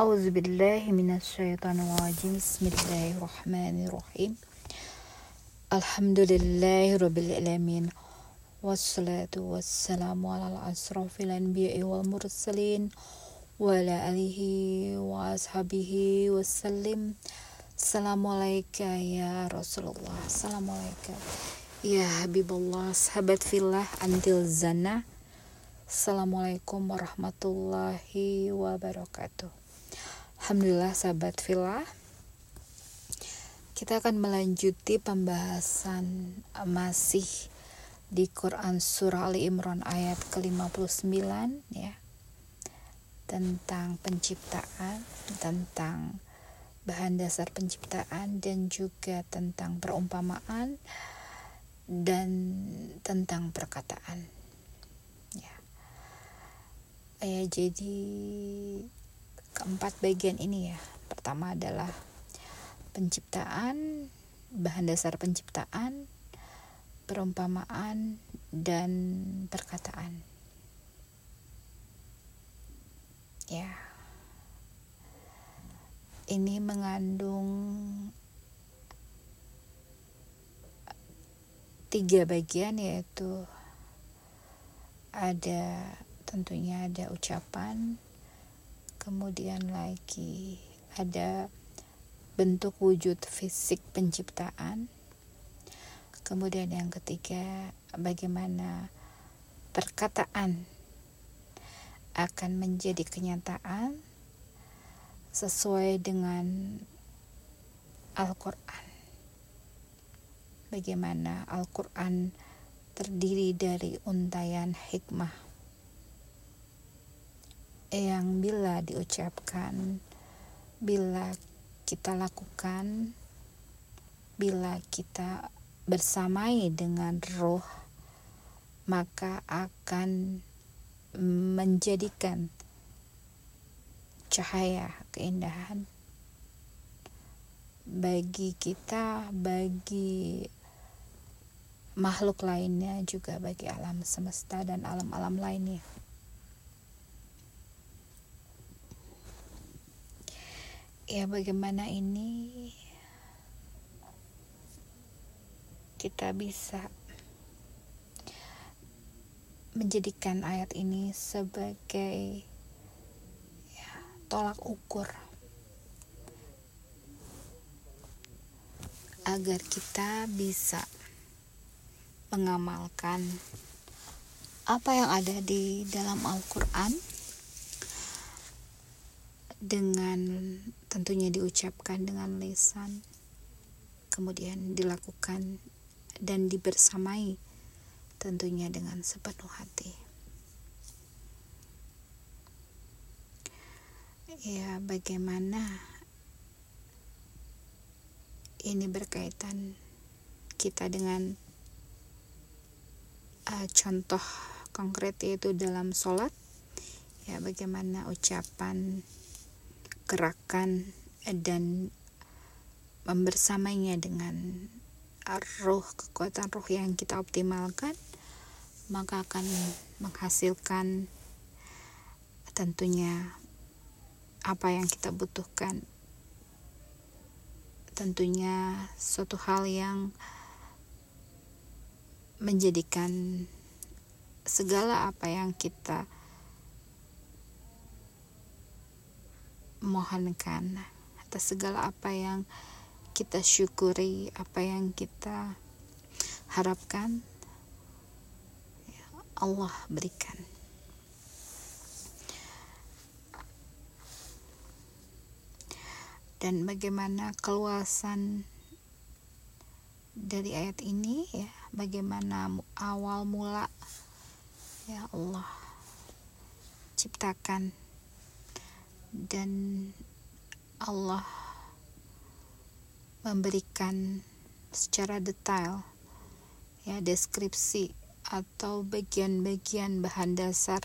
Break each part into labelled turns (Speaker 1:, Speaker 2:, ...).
Speaker 1: أعوذ بالله من الشيطان الرجيم. بسم الله الرحمن الرحيم. الحمد لله رب العالمين والصلاة والسلام على الأشرف الأنبياء والمرسلين وعلى آله وأصحابه وسلم. السلام عليك يا رسول الله. السلام عليك يا حبيب الله. sahabat fillah antil zana Assalamualaikum warahmatullahi wabarakatuh. Alhamdulillah sahabat villa. Kita akan melanjuti pembahasan masih di Quran Surah Ali Imran ayat ke-59 ya. Tentang penciptaan, tentang bahan dasar penciptaan dan juga tentang perumpamaan dan tentang perkataan ya jadi keempat bagian ini ya. Pertama adalah penciptaan bahan dasar penciptaan perumpamaan dan perkataan. Ya. Ini mengandung tiga bagian yaitu ada tentunya ada ucapan kemudian lagi ada bentuk wujud fisik penciptaan kemudian yang ketiga bagaimana perkataan akan menjadi kenyataan sesuai dengan Al-Quran. Bagaimana Al-Quran terdiri dari untayan hikmah yang bila diucapkan, bila kita lakukan, bila kita bersamai dengan roh, maka akan menjadikan cahaya keindahan bagi kita, bagi makhluk lainnya, juga bagi alam semesta dan alam-alam lainnya. Ya bagaimana ini kita bisa menjadikan ayat ini sebagai ya, tolak ukur agar kita bisa mengamalkan apa yang ada di dalam Al-Quran dengan tentunya diucapkan dengan lisan kemudian dilakukan dan dibersamai tentunya dengan sepenuh hati. Ya bagaimana ini berkaitan kita dengan uh, contoh konkret yaitu dalam sholat? Ya bagaimana ucapan gerakan dan membersamainya dengan roh kekuatan roh yang kita optimalkan maka akan menghasilkan tentunya apa yang kita butuhkan. Tentunya suatu hal yang menjadikan segala apa yang kita mohonkan atas segala apa yang kita syukuri, apa yang kita harapkan ya Allah berikan. Dan bagaimana keluasan dari ayat ini ya, bagaimana awal mula ya Allah ciptakan dan Allah memberikan secara detail ya deskripsi atau bagian-bagian bahan dasar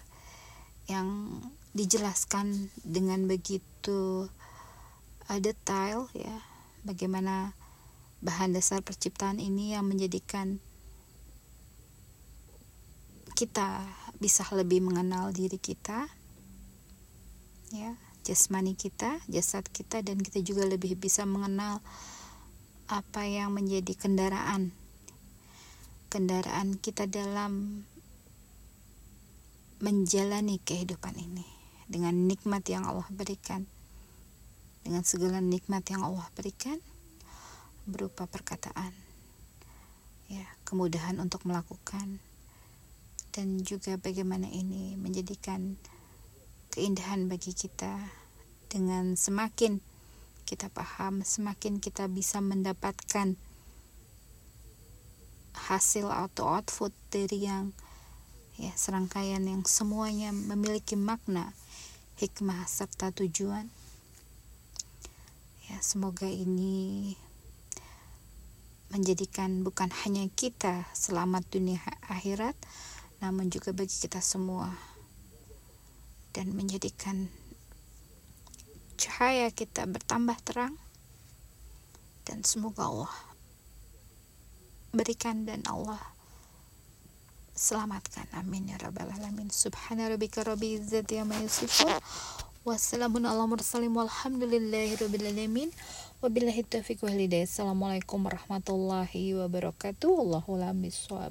Speaker 1: yang dijelaskan dengan begitu uh, detail ya. Bagaimana bahan dasar perciptaan ini yang menjadikan kita bisa lebih mengenal diri kita ya jasmani kita jasad kita dan kita juga lebih bisa mengenal apa yang menjadi kendaraan. Kendaraan kita dalam menjalani kehidupan ini dengan nikmat yang Allah berikan. Dengan segala nikmat yang Allah berikan berupa perkataan ya kemudahan untuk melakukan dan juga bagaimana ini menjadikan keindahan bagi kita. Dengan semakin kita paham semakin kita bisa mendapatkan hasil atau output dari yang ya serangkaian yang semuanya memiliki makna hikmah serta tujuan. Ya semoga ini menjadikan bukan hanya kita selamat dunia akhirat namun juga bagi kita semua dan menjadikan cahaya kita bertambah terang dan semoga Allah berikan dan Allah selamatkan amin ya rabbal alamin subhana rabbika rabbil izzati amma yasifun wassalamun ala mursalin walhamdulillahi rabbil alamin Wabillahi taufiq wal hidayah. Assalamualaikum warahmatullahi wabarakatuh. Wallahu a'lam bishawab.